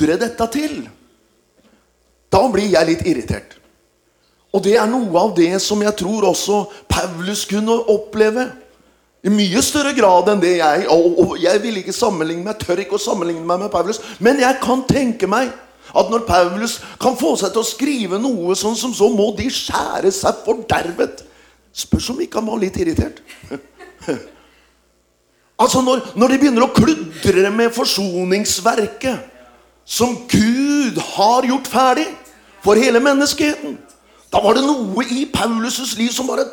kludre dette til, da blir jeg litt irritert. Og det er noe av det som jeg tror også Paulus kunne oppleve. I mye større grad enn det jeg. Og jeg vil ikke sammenligne meg, tør ikke å sammenligne meg med Paulus. Men jeg kan tenke meg at når Paulus kan få seg til å skrive noe sånn som så, må de skjære seg fordervet. Spørs om ikke han var litt irritert. altså når, når de begynner å kludre med forsoningsverket som Gud har gjort ferdig for hele menneskeheten. Da var det noe i Paulus' liv som bare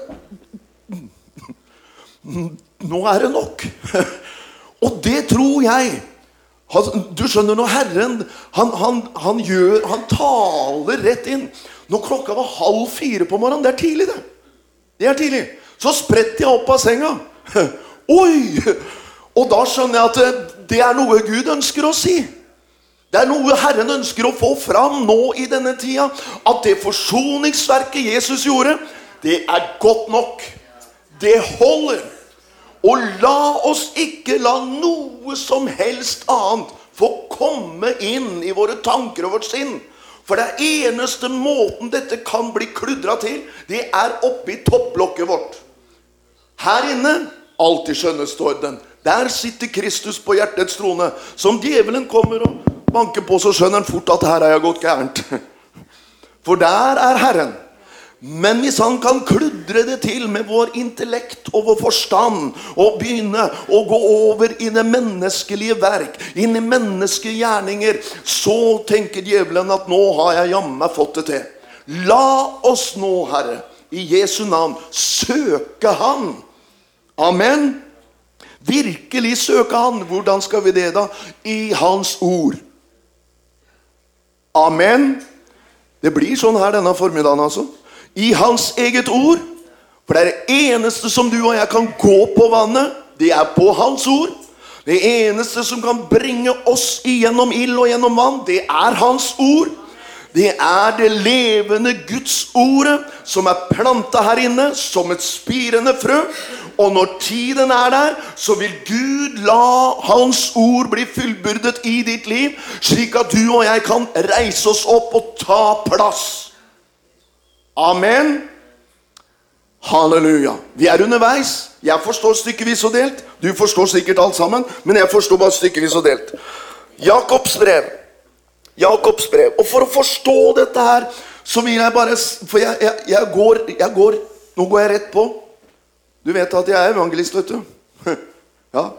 Nå er det nok. Og det tror jeg. Du skjønner, når Herren han, han, han, gjør, han taler rett inn Når klokka var halv fire på morgenen Det er tidlig, det. Det er tidlig. Så spretter jeg opp av senga. Oi! Og da skjønner jeg at det er noe Gud ønsker å si. Det er noe Herren ønsker å få fram nå i denne tida. At det forsoningsverket Jesus gjorde, det er godt nok. Det holder. Og la oss ikke la noe som helst annet få komme inn i våre tanker og vårt sinn. For det eneste måten dette kan bli kludra til, det er oppi topplokket vårt. Her inne alltid skjønneste orden. Der sitter Kristus på hjertets trone. Som djevelen kommer og banker på, så skjønner han fort at her har jeg gått gærent. For der er Herren. Men hvis han kan kludre det til med vår intellekt og vår forstand, og begynne å gå over i det menneskelige verk, inn i menneskelige gjerninger, så tenker djevelen at nå har jeg jammen fått det til. La oss nå, Herre, i Jesu navn, søke Han. Amen. Virkelig søke Han. Hvordan skal vi det, da? I Hans ord. Amen. Det blir sånn her denne formiddagen, altså. I Hans eget ord. For det er det eneste som du og jeg kan gå på vannet, det er på Hans ord. Det eneste som kan bringe oss igjennom ild og gjennom vann, det er Hans ord. Det er det levende Guds ordet som er planta her inne som et spirende frø. Og når tiden er der, så vil Gud la Hans ord bli fullbyrdet i ditt liv, slik at du og jeg kan reise oss opp og ta plass. Amen. Halleluja. Vi er underveis. Jeg forstår stykkevis og delt. Du forstår sikkert alt sammen, men jeg forstår bare stykkevis og delt. Jakobs brev. Jakobs brev. Og for å forstå dette her, så vil jeg bare For jeg, jeg, jeg, går, jeg går Nå går jeg rett på. Du vet at jeg er evangelist, vet du. Ja.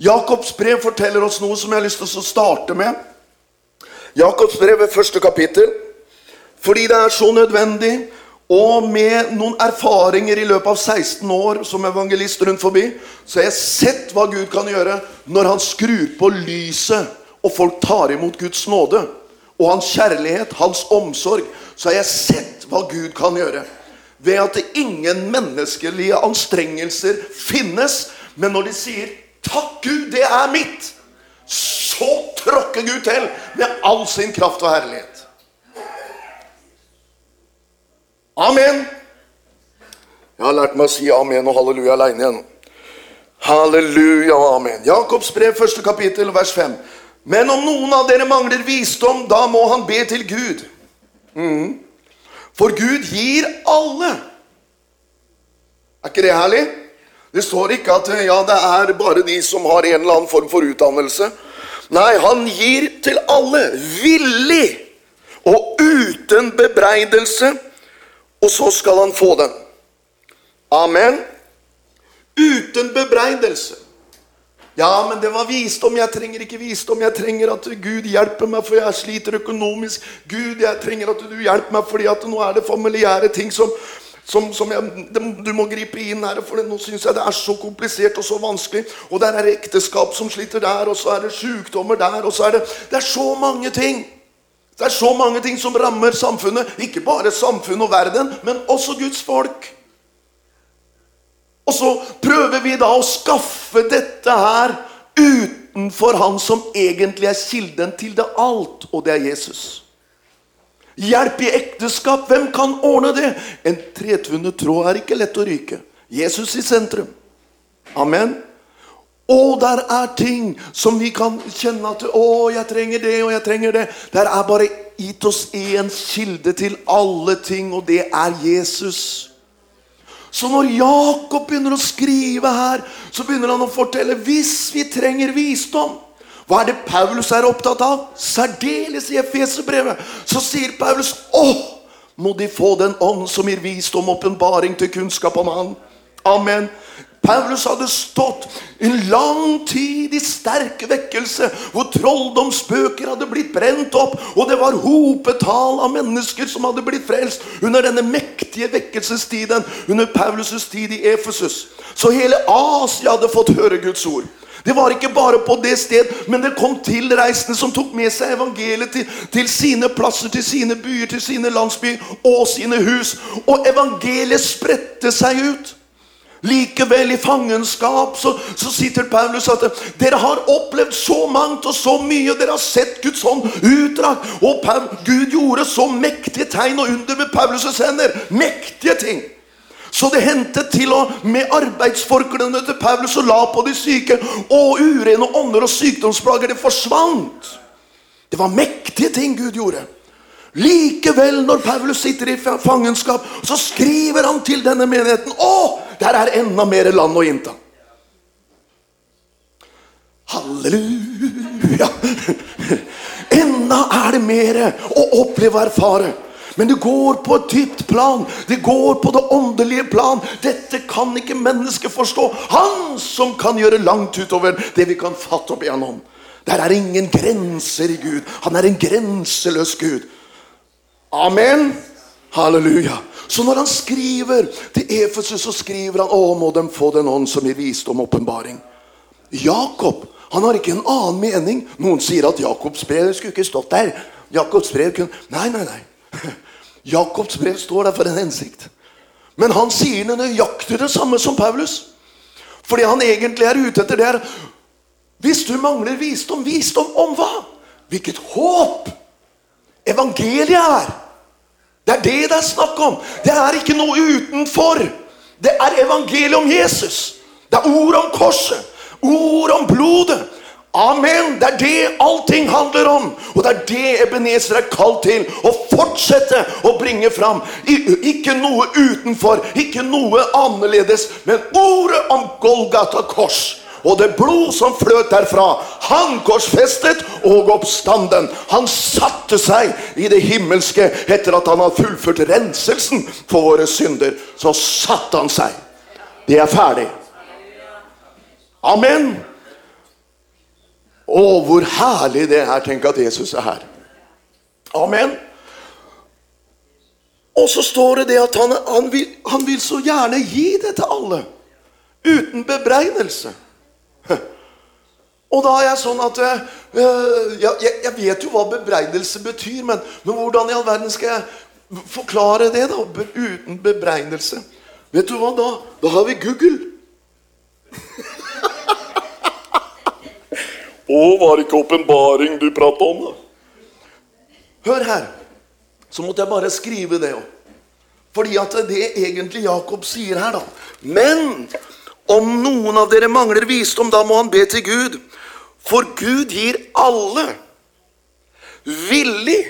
Jakobs brev forteller oss noe som jeg har lyst til å starte med. Jakobs brev er første kapittel. Fordi det er så nødvendig, og med noen erfaringer i løpet av 16 år som evangelist rundt forbi, så har jeg sett hva Gud kan gjøre når han skrur på lyset, og folk tar imot Guds nåde. Og hans kjærlighet, hans omsorg. Så har jeg sett hva Gud kan gjøre ved at det ingen menneskelige anstrengelser finnes. Men når de sier 'Takk, Gud, det er mitt', så tråkker Gud til med all sin kraft og herlighet. Amen. Jeg har lært meg å si amen og halleluja aleine igjen. Halleluja og amen. Jakobs brev, første kapittel, vers 5. Men om noen av dere mangler visdom, da må han be til Gud. Mm. For Gud gir alle. Er ikke det herlig? Det står ikke at ja, det er bare de som har en eller annen form for utdannelse. Nei, han gir til alle. Villig og uten bebreidelse og så skal han få den. Amen. Uten bebreidelse. Ja, men det var visdom. Jeg trenger ikke visdom. Jeg trenger at Gud hjelper meg, for jeg sliter økonomisk. Gud, jeg trenger at du hjelper meg, fordi at nå er det familiære ting som, som, som jeg, du må gripe inn her. For nå syns jeg det er så komplisert og så vanskelig. Og der er ekteskap som sliter der, og så er det sykdommer der, og så er det Det er så mange ting. Det er så mange ting som rammer samfunnet. Ikke bare samfunnet og verden, men også Guds folk. Og så prøver vi da å skaffe dette her utenfor han som egentlig er kilden til det alt, og det er Jesus. Hjelp i ekteskap, hvem kan ordne det? En tretvunnet tråd er ikke lett å ryke. Jesus i sentrum. Amen. Og der er ting som vi kan kjenne at Å, jeg trenger det, og jeg trenger det. Der er bare gitt oss én kilde til alle ting, og det er Jesus. Så når Jakob begynner å skrive her, så begynner han å fortelle hvis vi trenger visdom. Hva er det Paulus er opptatt av? Særdeles i Efeserbrevet. Så sier Paulus åh, må de få den ånd som gir visdom, åpenbaring til kunnskap om Han. Amen. Paulus hadde stått en lang tid i sterk vekkelse, hvor trolldomsbøker hadde blitt brent opp, og det var hopetall av mennesker som hadde blitt frelst under denne mektige vekkelsestiden, under Paulus' tid i Efesus. Så hele Asia hadde fått høre Guds ord. Det var ikke bare på det sted, men det kom tilreisende som tok med seg evangeliet til, til, sine plasser, til sine byer, til sine landsbyer og sine hus. Og evangeliet spredte seg ut. Likevel, i fangenskap, så, så sitter Paulus at dere har opplevd så mangt og så mye. Dere har sett Guds hånd utdrag. Og Paul, Gud gjorde så mektige tegn og under med Paulus' hender. Mektige ting. Så det hendte til og med arbeidsforklene til Paulus og la på de syke. Og urene ånder og sykdomsplager, det forsvant. Det var mektige ting Gud gjorde. Likevel, når Paulus sitter i fangenskap, så skriver han til denne menigheten Å, der er enda mer land å innta. Halleluja! Enda er det mer å oppleve og erfare. Men det går på et dypt plan. Det går på det åndelige plan. Dette kan ikke mennesket forstå. Han som kan gjøre langt utover det vi kan fatte opp igjennom. Der er ingen grenser i Gud. Han er en grenseløs Gud. Amen. Halleluja. Så når han skriver til Efesus, så skriver han å, må de få den ånd som gir visdom og åpenbaring. Jakob han har ikke en annen mening. Noen sier at Jakobs brev skulle ikke stått der. Jakobs brev kunne... Nei, nei, nei. Jakobs brev står der for en hensikt. Men han sier nøyaktig det samme som Paulus. Fordi han egentlig er ute etter det er Hvis du mangler visdom, visdom om hva? Hvilket håp evangeliet er! Det er det det er snakk om. Det er ikke noe utenfor. Det er evangeliet om Jesus. Det er ord om korset. Ord om blodet. Amen. Det er det allting handler om. Og det er det Ebenezer er kalt til. Å fortsette å bringe fram. Ikke noe utenfor, ikke noe annerledes, men ordet om Golgata kors og det blod som fløt derfra. Han korsfestet og oppstanden. Han satte seg i det himmelske etter at han hadde fullført renselsen for våre synder. Så satte han seg. Det er ferdig. Amen. Å, hvor herlig det er. Tenk at Jesus er her. Amen. Og så står det det at han, han, vil, han vil så gjerne gi det til alle. Uten bebreidelse. Og da er jeg sånn at øh, jeg, jeg, vet jo hva bebreidelse betyr, men, men, hvordan i all verden skal jeg forklare det da, uten bebreidelse? Vet du hva da? Da har vi Google. Å, var det ikke åpenbaring du prata om, da? Hør her. Så måtte jeg bare skrive det òg. Fordi at det egentlig Jakob sier her, da. Men om noen av dere mangler visdom, da må han be til Gud. For Gud gir alle villig,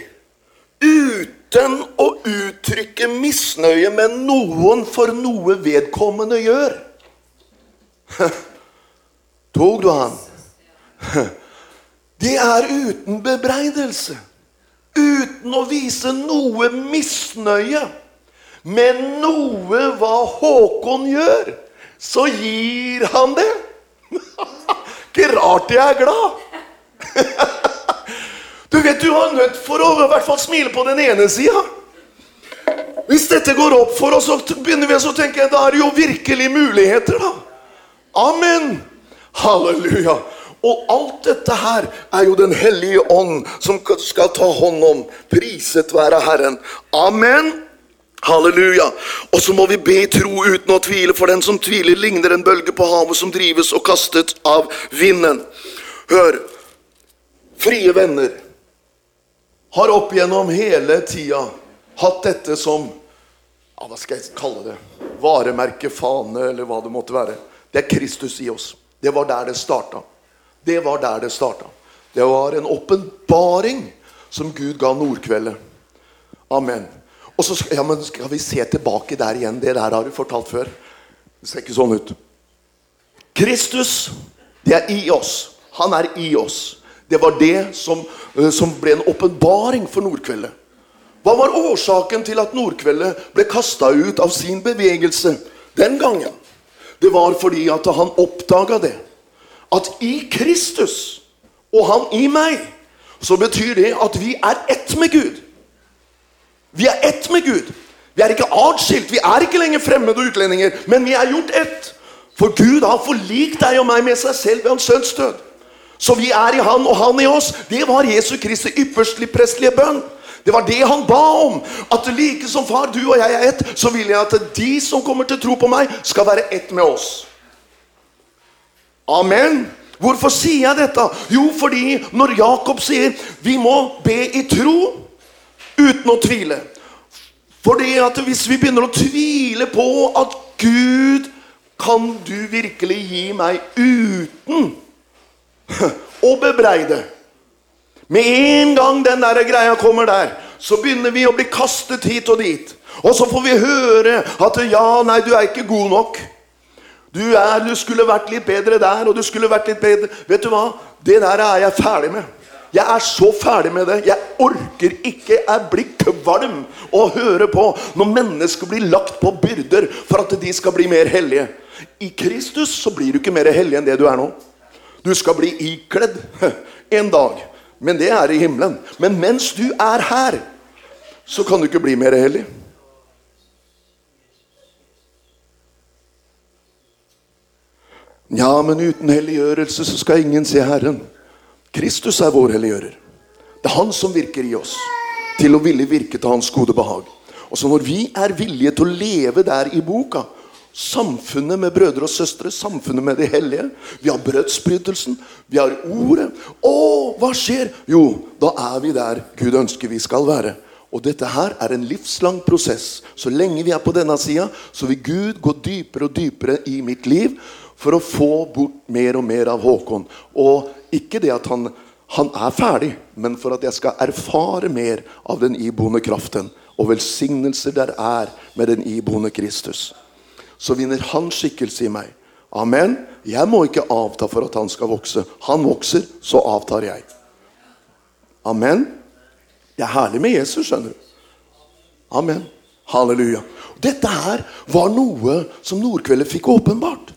uten å uttrykke misnøye med noen for noe vedkommende gjør. Tok du han? Det er uten bebreidelse. Uten å vise noe misnøye med noe hva Håkon gjør så gir han det. Ikke rart jeg er glad. Du vet du er nødt for å i hvert fall smile på den ene sida. Hvis dette går opp for oss, så begynner vi å tenke da er det jo virkelig muligheter, da. Amen. Halleluja. Og alt dette her er jo Den hellige ånd som skal ta hånd om. Priset være Herren. Amen. Halleluja. Og så må vi be tro uten å tvile, for den som tviler, ligner en bølge på havet som drives og kastet av vinden. Hør. Frie venner har opp gjennom hele tida hatt dette som ja, Hva skal jeg kalle det? Varemerke, fane, eller hva det måtte være. Det er Kristus i oss. Det var der det starta. Det var der det starta. Det var en åpenbaring som Gud ga Nordkveldet. Amen. Og så skal, ja, men skal vi se tilbake der igjen. Det der har du fortalt før. Det ser ikke sånn ut. Kristus, det er i oss. Han er i oss. Det var det som, eh, som ble en åpenbaring for Nordkveldet. Hva var årsaken til at Nordkveldet ble kasta ut av sin bevegelse den gangen? Det var fordi at han oppdaga det. At i Kristus og han i meg, så betyr det at vi er ett med Gud. Vi er ett med Gud. Vi er ikke atskilt. Vi er ikke lenger fremmede og utlendinger, men vi er gjort ett. For Gud har forlikt deg og meg med seg selv ved hans sønns død. Så vi er i Han og Han i oss. Det var Jesu Kristi ypperstlig prestelige bønn. Det var det han ba om. At like som far, du og jeg er ett, så vil jeg at de som kommer til tro på meg, skal være ett med oss. Amen. Hvorfor sier jeg dette? Jo, fordi når Jakob sier vi må be i tro uten å tvile Fordi at hvis vi begynner å tvile på at Gud kan du virkelig gi meg uten å bebreide Med en gang den der greia kommer der, så begynner vi å bli kastet hit og dit. Og så får vi høre at ja, nei, du er ikke god nok. Du, er, du skulle vært litt bedre der, og du skulle vært litt bedre Vet du hva? Det der er jeg ferdig med. Jeg er så ferdig med det. Jeg orker ikke. Jeg blir kvalm å høre på når mennesker blir lagt på byrder for at de skal bli mer hellige. I Kristus så blir du ikke mer hellig enn det du er nå. Du skal bli ikledd en dag. Men det er i himmelen. Men mens du er her, så kan du ikke bli mer hellig. Ja, men uten helliggjørelse så skal ingen se Herren. Kristus er vår helliggjører. Det er Han som virker i oss til å ville virke til Hans gode behag. Og så når vi er villige til å leve der i boka, samfunnet med brødre og søstre, samfunnet med de hellige, vi har brødsbrytelsen, vi har ordet Å, hva skjer? Jo, da er vi der Gud ønsker vi skal være. Og dette her er en livslang prosess. Så lenge vi er på denne sida, så vil Gud gå dypere og dypere i mitt liv for å få bort mer og mer av Håkon. Og ikke det at han, han er ferdig, men for at jeg skal erfare mer av den iboende kraften og velsignelser der er med den iboende Kristus. Så vinner han skikkelse i meg. Amen. Jeg må ikke avta for at han skal vokse. Han vokser, så avtar jeg. Amen. Det er herlig med Jesus, skjønner du. Amen. Halleluja. Dette her var noe som Nordkveldet fikk åpenbart.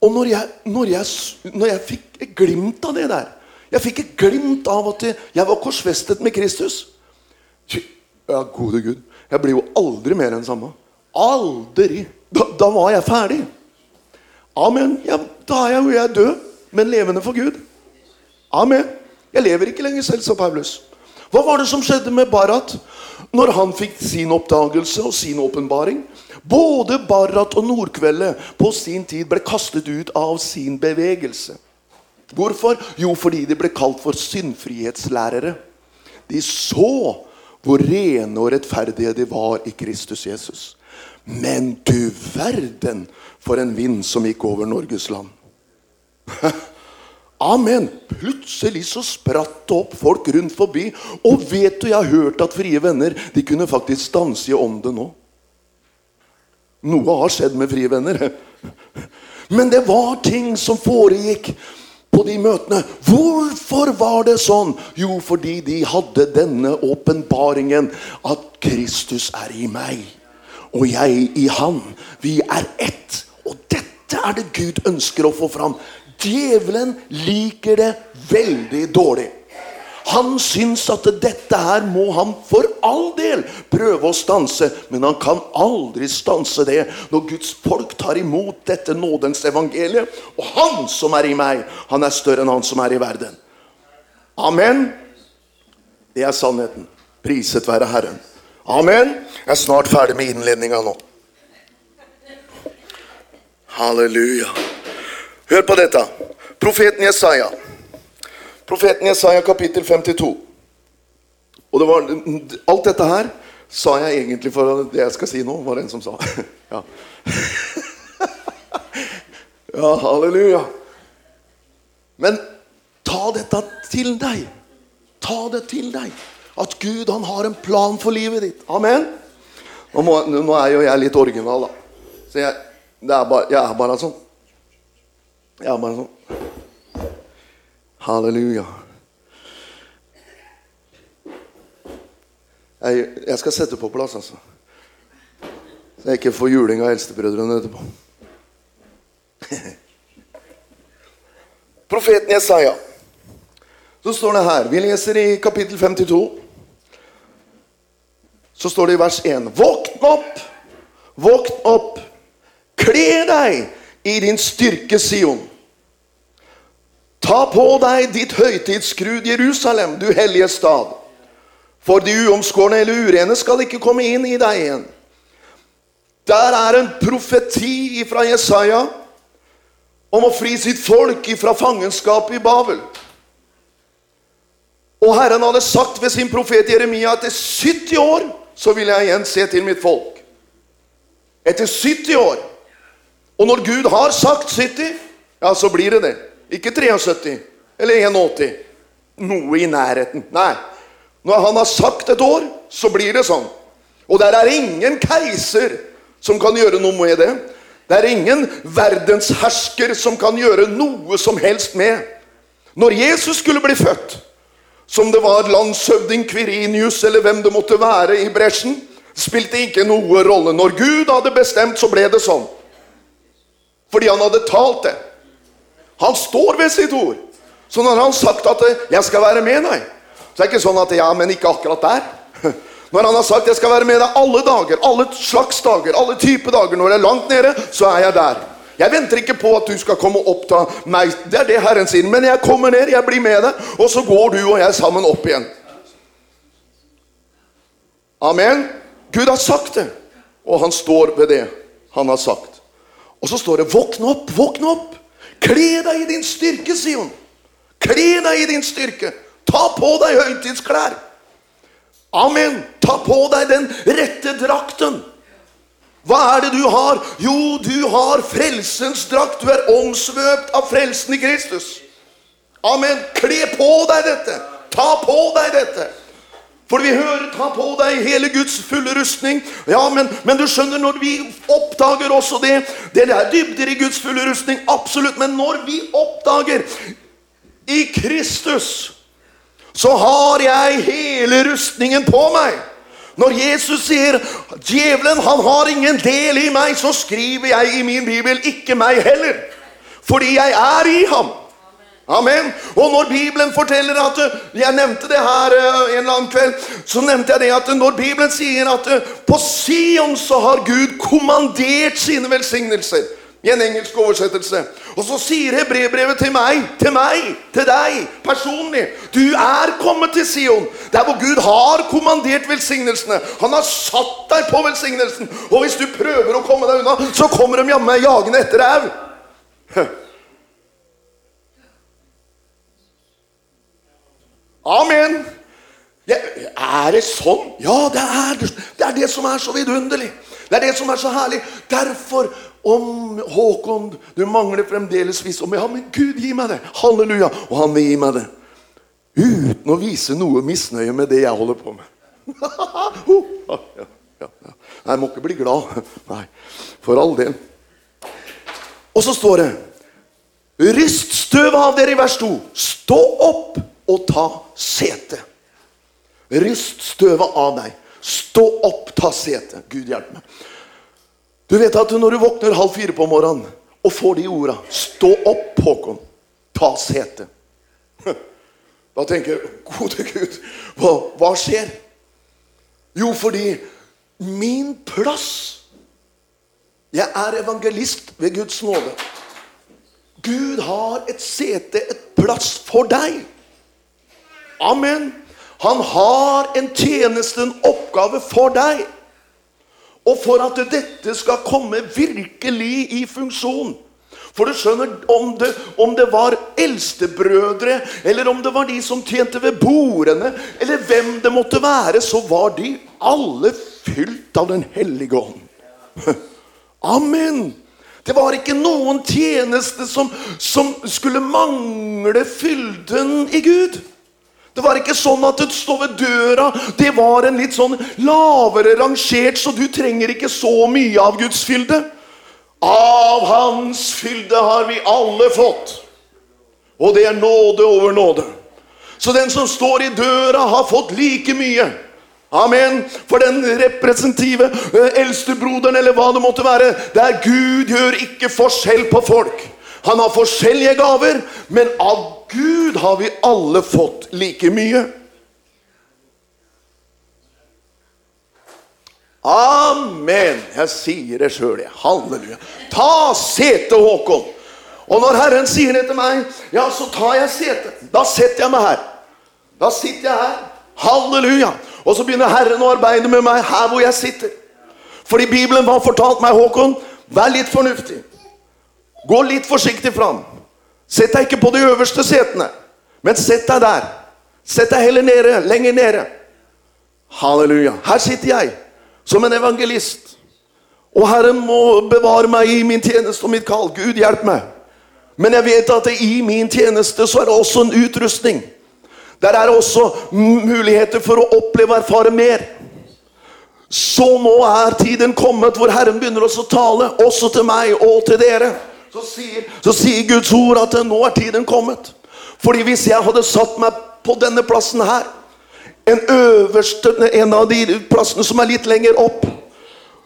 Og når jeg, når, jeg, når jeg, fikk et glimt av det der Jeg fikk et glimt av at jeg var korsfestet med Kristus. Ja, gode Gud. Jeg blir jo aldri mer enn samme. Aldri. Da, da var jeg ferdig. Amen. Ja, da er jeg jo jeg død, men levende for Gud. Amen. Jeg lever ikke lenger selv, sa Paulus. Hva var det som skjedde med Barat når han fikk sin oppdagelse og sin åpenbaring? Både Barrat og Nordkveldet på sin tid ble kastet ut av sin bevegelse. Hvorfor? Jo, fordi de ble kalt for syndfrihetslærere. De så hvor rene og rettferdige de var i Kristus Jesus. Men du verden for en vind som gikk over Norges land. Amen. Plutselig så spratt det opp folk rundt forbi. Og vet du, jeg har hørt at Frie Venner de kunne faktisk stanse i ånden nå. Noe har skjedd med Frie Venner. Men det var ting som foregikk på de møtene. Hvorfor var det sånn? Jo, fordi de hadde denne åpenbaringen at Kristus er i meg, og jeg i Han. Vi er ett. Og dette er det Gud ønsker å få fram. Djevelen liker det veldig dårlig. Han syns at dette her må han for all del prøve å stanse. Men han kan aldri stanse det når Guds folk tar imot dette nådens evangeliet. Og han som er i meg, han er større enn han som er i verden. Amen. Det er sannheten. Priset være Herren. Amen. Jeg er snart ferdig med innledninga nå. Halleluja. Hør på dette. Profeten Jesaja. Profeten Jesaja kapittel 52. Og det var, alt dette her sa jeg egentlig for det jeg skal si nå, var det en som sa. Ja, ja halleluja. Men ta dette til deg. Ta det til deg. At Gud han har en plan for livet ditt. Amen. Nå, må, nå er jo jeg litt original, da. Så jeg, er bare, jeg er bare sånn. Er bare sånn. Halleluja. Jeg, jeg skal sette på plass, altså. Så jeg ikke får juling av eldstebrødrene etterpå. Profeten Jesaja. Så står det her Vi leser i kapittel 52. Så står det i vers 1.: Våkn opp, våkn opp, kle deg i din styrke, Sion. Ta på deg ditt høytidsskrud, Jerusalem, du hellige stad. For de uomskårne eller urene skal ikke komme inn i deg igjen. Der er en profeti fra Jesaja om å fri sitt folk fra fangenskapet i Babel. Og Herren hadde sagt ved sin profet Jeremia at etter 70 år så vil jeg igjen se til mitt folk. Etter 70 år. Og når Gud har sagt 70, ja, så blir det det. Ikke 73 eller 81. Noe i nærheten. Nei. Når han har sagt et år, så blir det sånn. Og der er ingen keiser som kan gjøre noe med det. Det er ingen verdenshersker som kan gjøre noe som helst med. Når Jesus skulle bli født, som det var landshøvding Kvirinius eller hvem det måtte være i bresjen, spilte ikke noe rolle. Når Gud hadde bestemt, så ble det sånn. Fordi han hadde talt det. Han står ved sitt ord. Så når han har sagt at 'jeg skal være med deg', så er det ikke sånn at 'ja, men ikke akkurat der'. Når han har sagt 'jeg skal være med deg alle dager', alle slags dager, alle typer dager, når jeg er langt nede, så er jeg der. Jeg venter ikke på at du skal komme opp til meg. Det er det Herren sier. Men jeg kommer ned, jeg blir med deg, og så går du og jeg sammen opp igjen. Amen. Gud har sagt det, og han står ved det han har sagt. Og så står det 'våkn opp, våkn opp'. Kle deg i din styrke, sier hun. Kle deg i din styrke. Ta på deg høytidsklær. Amen. Ta på deg den rette drakten. Hva er det du har? Jo, du har frelsens drakt. Du er omsvøpt av frelsen i Kristus. Amen. Kle på deg dette. Ta på deg dette. For vi hører 'ta på deg hele Guds fulle rustning'. Ja, men, men, du skjønner, når vi oppdager også det Det er dybder i Guds fulle rustning, absolutt. Men når vi oppdager i Kristus så har jeg hele rustningen på meg. Når Jesus sier 'Djevelen, han har ingen del i meg', så skriver jeg i min bibel 'ikke meg heller'. Fordi jeg er i ham. Amen. Og når Bibelen forteller at Jeg nevnte det her eh, en eller annen kveld. Så nevnte jeg det at når Bibelen sier at eh, på Sion så har Gud kommandert sine velsignelser i en engelsk oversettelse. Og så sier hebreerbrevet til meg, til meg, til deg personlig Du er kommet til Sion, der hvor Gud har kommandert velsignelsene. Han har satt deg på velsignelsen. Og hvis du prøver å komme deg unna, så kommer de jammen jagende etter deg Amen. Er det sånn? Ja, det er det er det som er så vidunderlig. Det er det som er så herlig. Derfor om Håkon, du mangler fremdeles visdom. Ja, men Gud, gi meg det! Halleluja! Og han vil gi meg det. Uten å vise noe misnøye med det jeg holder på med. Nei, jeg må ikke bli glad. Nei, for all del. Og så står det Ryst støvet av dere i vers 2. Stå opp og ta sete. Ryst støvet av deg. Stå opp, ta sete. Gud hjelpe meg. Du vet at når du våkner halv fire på morgenen og får de orda 'Stå opp, Håkon. Ta sete'. Da tenker jeg, gode Gud, hva, hva skjer? Jo, fordi min plass Jeg er evangelist ved Guds nåde. Gud har et sete, et plass for deg. Amen. Han har en tjeneste, en oppgave for deg. Og for at dette skal komme virkelig i funksjon For du skjønner, om det, om det var eldstebrødre, eller om det var de som tjente ved bordene, eller hvem det måtte være, så var de alle fylt av Den hellige ånd. Amen! Det var ikke noen tjeneste som, som skulle mangle fylden i Gud. Det var ikke sånn at det står ved døra. Det var en litt sånn lavere rangert, så du trenger ikke så mye av Guds fylde. Av Hans fylde har vi alle fått. Og det er nåde over nåde. Så den som står i døra, har fått like mye. Amen. For den representative eh, eldstebroderen, eller hva det måtte være, der Gud gjør ikke forskjell på folk. Han har forskjellige gaver, men av Gud har vi alle fått like mye. Amen. Jeg sier det sjøl, jeg. Halleluja. Ta sete, Håkon. Og når Herren sier det til meg, ja, så tar jeg sete. Da setter jeg meg her. Da sitter jeg her. Halleluja. Og så begynner Herren å arbeide med meg her hvor jeg sitter. Fordi Bibelen har fortalt meg, Håkon, vær litt fornuftig. Gå litt forsiktig fram. Sett deg ikke på de øverste setene, men sett deg der. Sett deg heller nede, lenger nede. Halleluja. Her sitter jeg som en evangelist. Og Herren må bevare meg i min tjeneste og mitt kall. Gud, hjelp meg. Men jeg vet at i min tjeneste så er det også en utrustning. Der er det også muligheter for å oppleve og erfare mer. Så nå er tiden kommet hvor Herren begynner å tale, også til meg og til dere. Så sier, så sier Guds ord at nå er tiden kommet. Fordi hvis jeg hadde satt meg på denne plassen her, en øverste, en av de plassene som er litt lenger opp,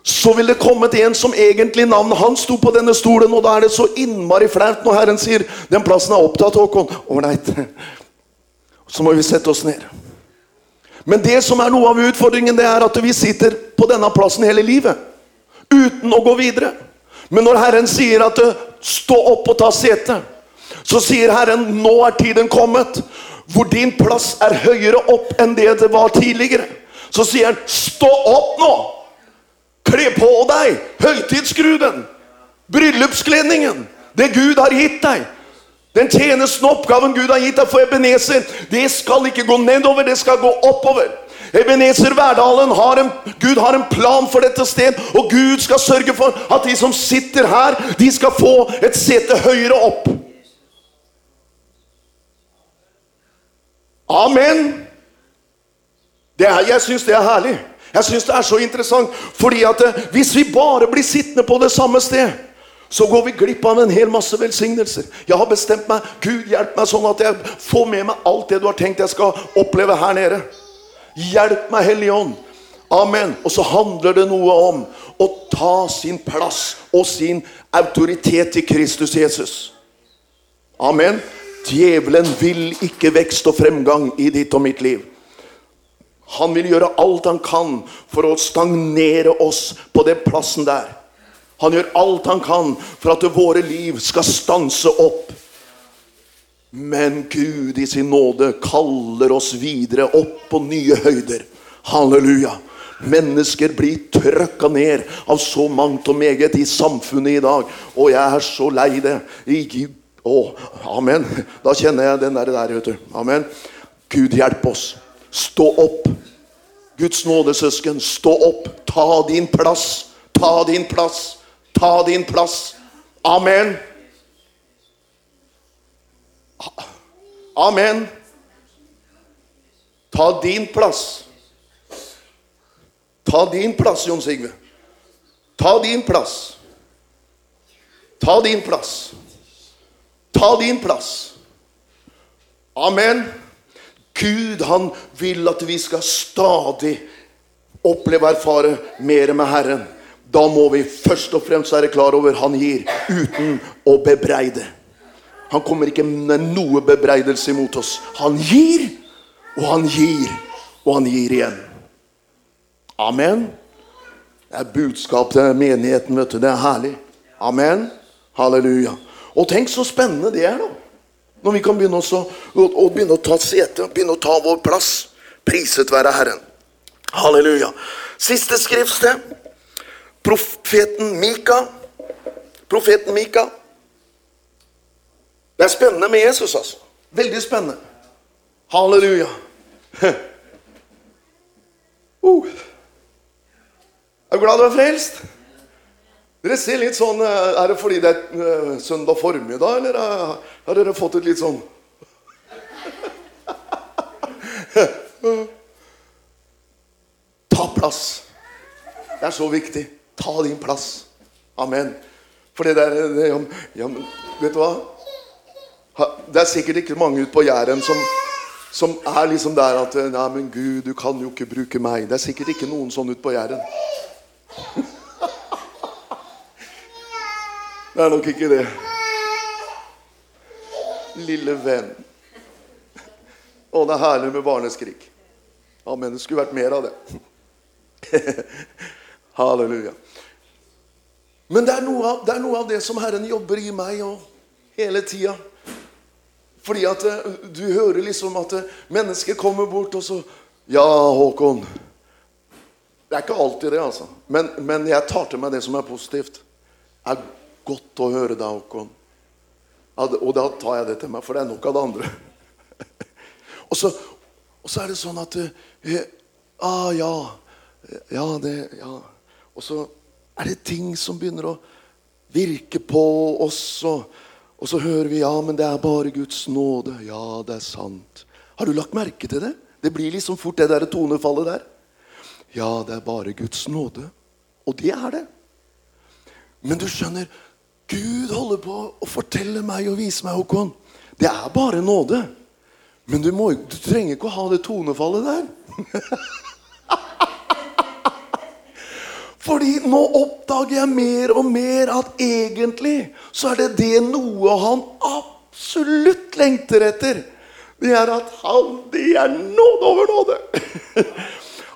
så ville det kommet en som egentlig navnet hans sto på denne stolen, og da er det så innmari flaut når Herren sier 'Den plassen er opptatt, Håkon'. Ålreit. Så må vi sette oss ned. Men det som er noe av utfordringen, det er at vi sitter på denne plassen hele livet. Uten å gå videre. Men når Herren sier at 'stå opp og ta sete', så sier Herren 'nå er tiden kommet', hvor din plass er høyere opp enn det det var tidligere. Så sier han 'stå opp nå'. Kle på deg høytidsskruden, bryllupskledningen, det Gud har gitt deg. Den tjenesten og oppgaven Gud har gitt deg for Ebenezer, det skal ikke gå nedover, det skal gå oppover. Ebenezer Verdalen har en, Gud har en plan for dette sted, og Gud skal sørge for at de som sitter her, de skal få et sete høyere opp. Amen. Er, jeg syns det er herlig. Jeg syns det er så interessant. Fordi at eh, hvis vi bare blir sittende på det samme sted, så går vi glipp av en hel masse velsignelser. Jeg har bestemt meg. Gud, hjelp meg sånn at jeg får med meg alt det du har tenkt jeg skal oppleve her nede. Hjelp meg, Hellige Ånd. Amen. Og så handler det noe om å ta sin plass og sin autoritet i Kristus Jesus. Amen. Djevelen vil ikke vekst og fremgang i ditt og mitt liv. Han vil gjøre alt han kan for å stagnere oss på den plassen der. Han gjør alt han kan for at våre liv skal stanse opp. Men Gud i sin nåde kaller oss videre opp på nye høyder. Halleluja. Mennesker blir trøkka ned av så mangt og meget i samfunnet i dag. Og jeg er så lei det. Å, amen. Da kjenner jeg den der, der vet du. Amen. Gud hjelp oss. Stå opp. Guds nåde, søsken. Stå opp. Ta din plass. Ta din plass. Ta din plass. Amen. Amen. Ta din plass. Ta din plass, Jon Sigve. Ta din plass. Ta din plass. Ta din plass. Amen. Gud, han vil at vi skal stadig oppleve og erfare mer med Herren. Da må vi først og fremst være klar over han gir uten å bebreide. Han kommer ikke med noe bebreidelse imot oss. Han gir, og han gir, og han gir igjen. Amen. Det er budskap til menigheten. vet du. Det er herlig. Amen. Halleluja. Og tenk så spennende det er, da. Når vi kan begynne, også, å, å begynne å ta sete, begynne å ta vår plass. Priset være Herren. Halleluja. Siste skriftsted. Profeten Mika. Profeten Mika. Det er spennende med Jesus, altså. Veldig spennende. Halleluja. Uh. Er du glad du er frelst? Dere ser litt sånn eh, Er det fordi det er eh, søndag formiddag, eller eh, har dere fått et litt sånn Ta plass. Det er så viktig. Ta din plass. Amen. For det der det, ja, men, Vet du hva? Det er sikkert ikke mange ute på Jæren som, som er liksom der at Nei, men Gud, du kan jo ikke bruke meg. Det er sikkert ikke noen sånn ute på Jæren. Det er nok ikke det. Lille venn. Å, det er herlig med barneskrik. Amen. Det skulle vært mer av det. Halleluja. Men det er, av, det er noe av det som Herren jobber i meg og hele tida. Fordi at eh, du hører liksom at eh, mennesker kommer bort og så Ja, Håkon. Det er ikke alltid det, altså. Men, men jeg tar til meg det som er positivt. Det er godt å høre deg, Håkon. Og da tar jeg det til meg, for det er nok av det andre. og, så, og så er det sånn at «Ja, Ah, ja. Ja, det Ja. Og så er det ting som begynner å virke på oss, og, og så hører vi ja, men det er bare Guds nåde. Ja, det er sant. Har du lagt merke til det? Det blir liksom fort det der tonefallet der. Ja, det er bare Guds nåde. Og det er det. Men du skjønner, Gud holder på å fortelle meg og vise meg, Håkon. Det er bare nåde. Men du, må, du trenger ikke å ha det tonefallet der. Fordi nå oppdager jeg mer og mer at egentlig så er det det noe han absolutt lengter etter. Det er at han Det er nåde over nåde.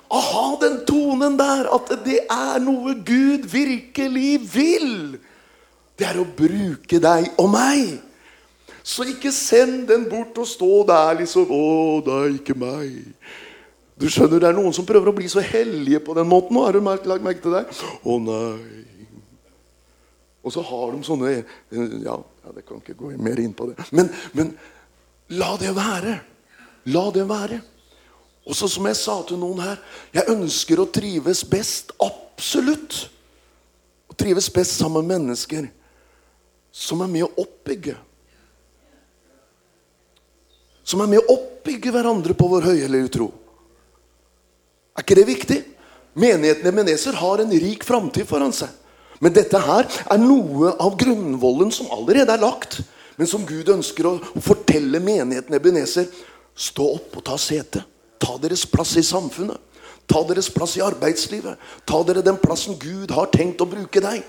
Å ha den tonen der, at det er noe Gud virkelig vil. Det er å bruke deg og meg. Så ikke send den bort og stå der liksom Å, det er ikke meg. Du skjønner, Det er noen som prøver å bli så hellige på den måten. nå, Har du lagt merke til det? Å nei. Og så har de sånne Ja, ja det kan ikke gå mer inn på det. Men, men la det være. La det være. Og så som jeg sa til noen her Jeg ønsker å trives best. Absolutt. Å trives best sammen med mennesker som er med å oppbygge. Som er med å oppbygge hverandre på vår høyhellige tro. Ikke det viktig? Menigheten Ebenezer har en rik framtid foran seg. Men dette her er noe av grunnvollen som allerede er lagt. Men som Gud ønsker å fortelle menigheten Ebenezer. Stå opp og ta sete. Ta deres plass i samfunnet. Ta deres plass i arbeidslivet. Ta dere den plassen Gud har tenkt å bruke deg.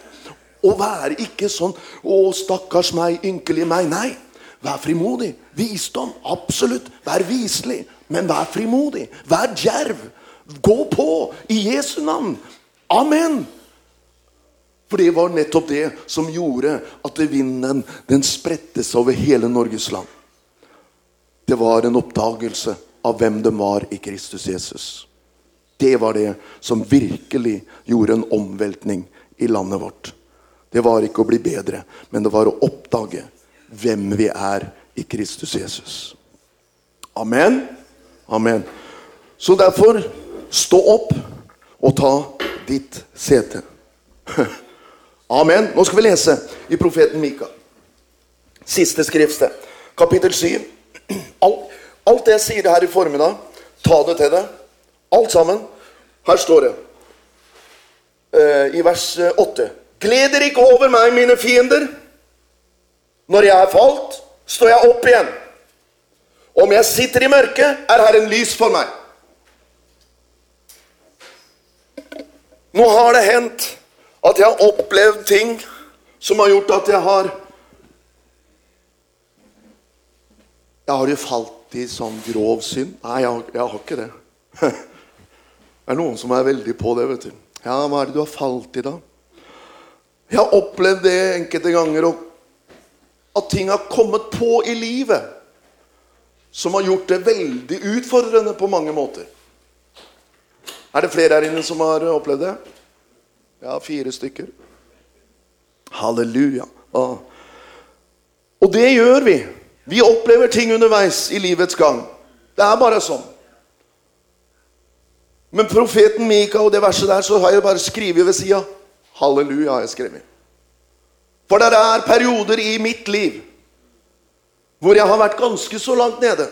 Og være ikke sånn 'Å, stakkars meg, ynkelig meg'. Nei. Vær frimodig. Visdom. Absolutt. Vær viselig. Men vær frimodig. Vær djerv. Gå på i Jesu navn. Amen. For det var nettopp det som gjorde at vinden den spredte seg over hele Norges land. Det var en oppdagelse av hvem de var i Kristus Jesus. Det var det som virkelig gjorde en omveltning i landet vårt. Det var ikke å bli bedre, men det var å oppdage hvem vi er i Kristus Jesus. Amen. Amen. Så derfor, stå opp og ta ditt sete. Amen. Nå skal vi lese i profeten Mika. Siste skriftsted. Kapittel 7. Alt, alt det jeg sier her i formiddag, ta det til deg. Alt sammen. Her står det eh, i vers eh, 8. Gled dere ikke over meg, mine fiender. Når jeg er falt, står jeg opp igjen. Om jeg sitter i mørket, er Herren lys for meg. Nå har det hendt at jeg har opplevd ting som har gjort at jeg har Jeg har jo falt i sånn grov synd. Nei, jeg, har- jeg har ikke det. Det er noen som er veldig på det, vet du. Ja, hva er det du har falt i, da? Jeg har opplevd det enkelte ganger, at ting har kommet på i livet som har gjort det veldig utfordrende på mange måter. Er det flere her inne som har opplevd det? Ja, fire stykker. Halleluja. Ah. Og det gjør vi. Vi opplever ting underveis i livets gang. Det er bare sånn. Men profeten Mika og det verset der, så har jeg bare skrevet ved sida Halleluja, har jeg skrevet. For det er perioder i mitt liv hvor jeg har vært ganske så langt nede.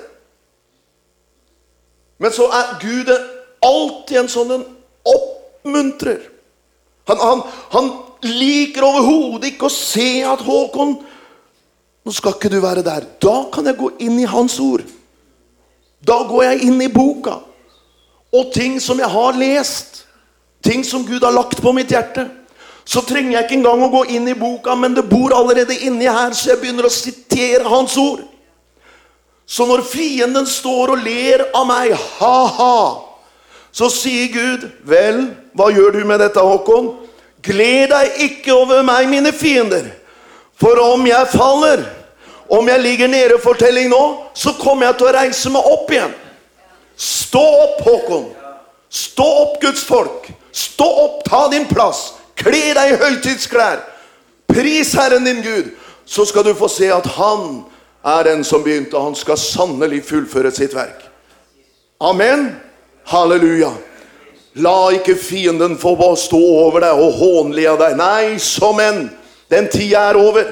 Men så er Gud alltid en sånn en oppmuntrer. Han, han, han liker overhodet ikke å se at Håkon Nå skal ikke du være der. Da kan jeg gå inn i Hans ord. Da går jeg inn i boka. Og ting som jeg har lest. Ting som Gud har lagt på mitt hjerte. Så trenger jeg ikke engang å gå inn i boka, men det bor allerede inni her, så jeg begynner å sitere Hans ord. Så når fienden står og ler av meg, ha-ha, så sier Gud, vel, hva gjør du med dette, Håkon? Gled deg ikke over meg, mine fiender. For om jeg faller, om jeg ligger nede, fortelling nå, så kommer jeg til å reise meg opp igjen. Stå opp, Håkon. Stå opp, Guds folk. Stå opp, ta din plass. Kle deg i høytidsklær. Pris Herren din Gud. Så skal du få se at Han er den som begynte. Han skal sannelig fullføre sitt verk. Amen. Halleluja. La ikke fienden få stå over deg og hånle deg. Nei, som enn. Den tida er over.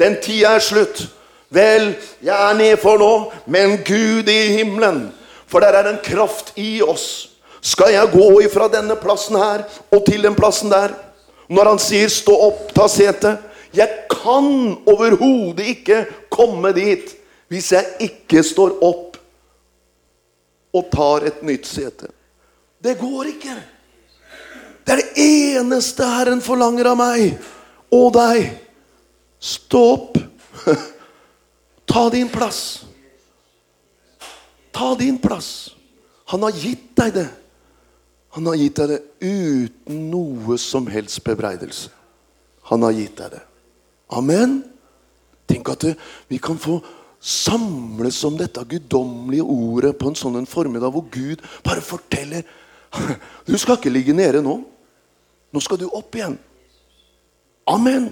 Den tida er slutt. Vel, jeg er nedfor nå, men Gud i himmelen. For der er en kraft i oss. Skal jeg gå ifra denne plassen her og til den plassen der? Når han sier 'stå opp, ta sete' Jeg kan overhodet ikke komme dit hvis jeg ikke står opp og tar et nytt sete. Det går ikke. Det er det eneste Herren forlanger av meg og deg. Stå opp. Ta din plass. Ta din plass. Han har gitt deg det. Han har gitt deg det uten noe som helst bebreidelse. Han har gitt deg det. Amen. Tenk at vi kan få samles om dette guddommelige ordet på en sånn formiddag hvor Gud bare forteller Du skal ikke ligge nede nå. Nå skal du opp igjen. Amen.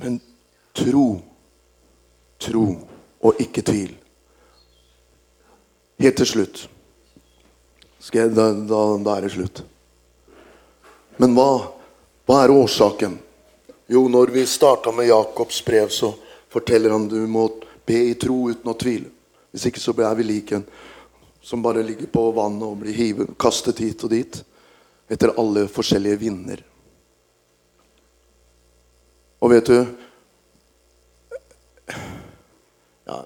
Men tro, tro og ikke tvil. Helt til slutt. Jeg, da, da, da, er det slutt. Men hva, hva er årsaken? Jo, når vi starta med Jakobs brev, så forteller han du må be i tro uten å tvile. Hvis ikke så er vi lik en som bare ligger på vannet og blir hivet, kastet hit og dit etter alle forskjellige vinder. Og vet du ja,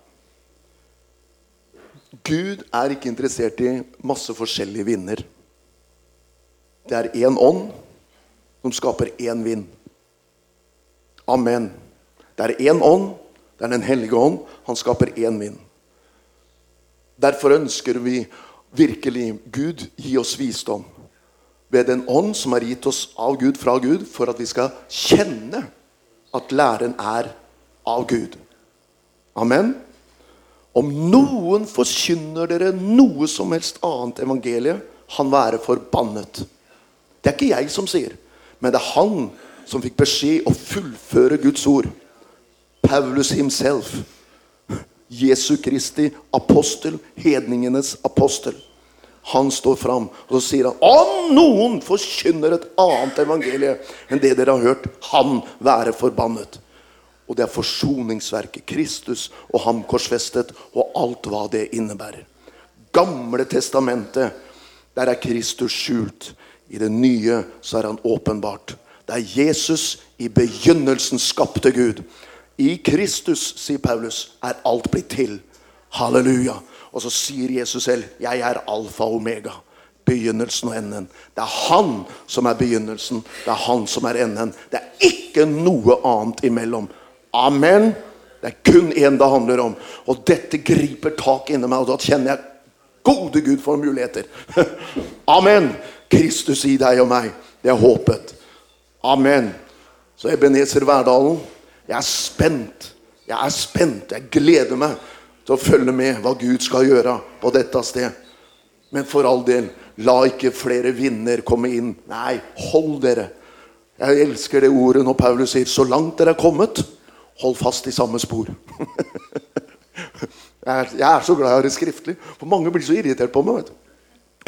Gud er ikke interessert i masse forskjellige vinder. Det er én ånd som skaper én vind. Amen. Det er én ånd. Det er Den hellige ånd. Han skaper én vind. Derfor ønsker vi virkelig Gud gi oss visdom ved den ånd som er gitt oss av Gud fra Gud, for at vi skal kjenne at læren er av Gud. Amen. Om noen forkynner dere noe som helst annet evangelie, han være forbannet. Det er ikke jeg som sier, men det er han som fikk beskjed å fullføre Guds ord. Paulus himself. Jesu Kristi apostel, hedningenes apostel. Han står fram og så sier han, om noen forkynner et annet evangelie enn det dere har hørt, han være forbannet. Og det er forsoningsverket, Kristus og ham korsfestet, og alt hva det innebærer. Gamle testamentet, der er Kristus skjult. I det nye så er han åpenbart. Det er Jesus i begynnelsen skapte Gud. I Kristus, sier Paulus, er alt blitt til. Halleluja. Og så sier Jesus selv, 'Jeg er alfa og omega'. Begynnelsen og enden. Det er han som er begynnelsen. Det er han som er enden. Det er ikke noe annet imellom. Amen. Det er kun én det handler om. Og dette griper tak inni meg, og da kjenner jeg gode Gud for muligheter. Amen. Kristus i deg og meg. Det er håpet. Amen. Så Ebenezer Verdalen, jeg er spent. Jeg er spent. Jeg gleder meg til å følge med hva Gud skal gjøre på dette sted. Men for all del, la ikke flere vinder komme inn. Nei, hold dere. Jeg elsker det ordet når Paulus sier 'så langt dere er kommet', hold fast i samme spor. jeg, er, jeg er så glad jeg har det skriftlig. For mange blir så irritert på meg. vet du.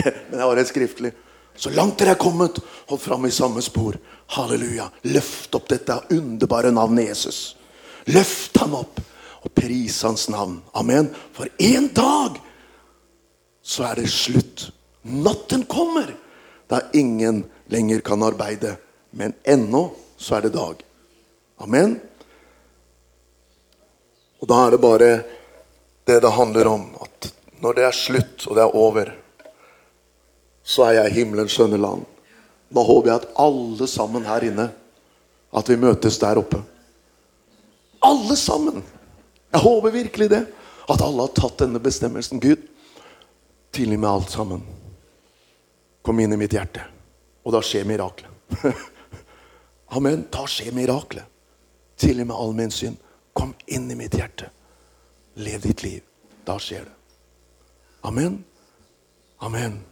Men jeg har det skriftlig. Så langt dere er kommet, hold fram i samme spor. Halleluja. Løft opp dette underbare navnet Jesus. Løft ham opp og pris hans navn. Amen. For en dag så er det slutt. Natten kommer da ingen lenger kan arbeide. Men ennå så er det dag. Amen. Og da er det bare det det handler om. At når det er slutt, og det er over, så er jeg himmelens skjønne land. Da håper jeg at alle sammen her inne At vi møtes der oppe. Alle sammen! Jeg håper virkelig det. At alle har tatt denne bestemmelsen. Gud, tilgi meg alt sammen. Kom inn i mitt hjerte. Og da skjer miraklet. Amen. Da skjer miraklet. Tilgi meg all min synd. Kom inn i mitt hjerte. Lev ditt liv. Da skjer det. Amen. Amen.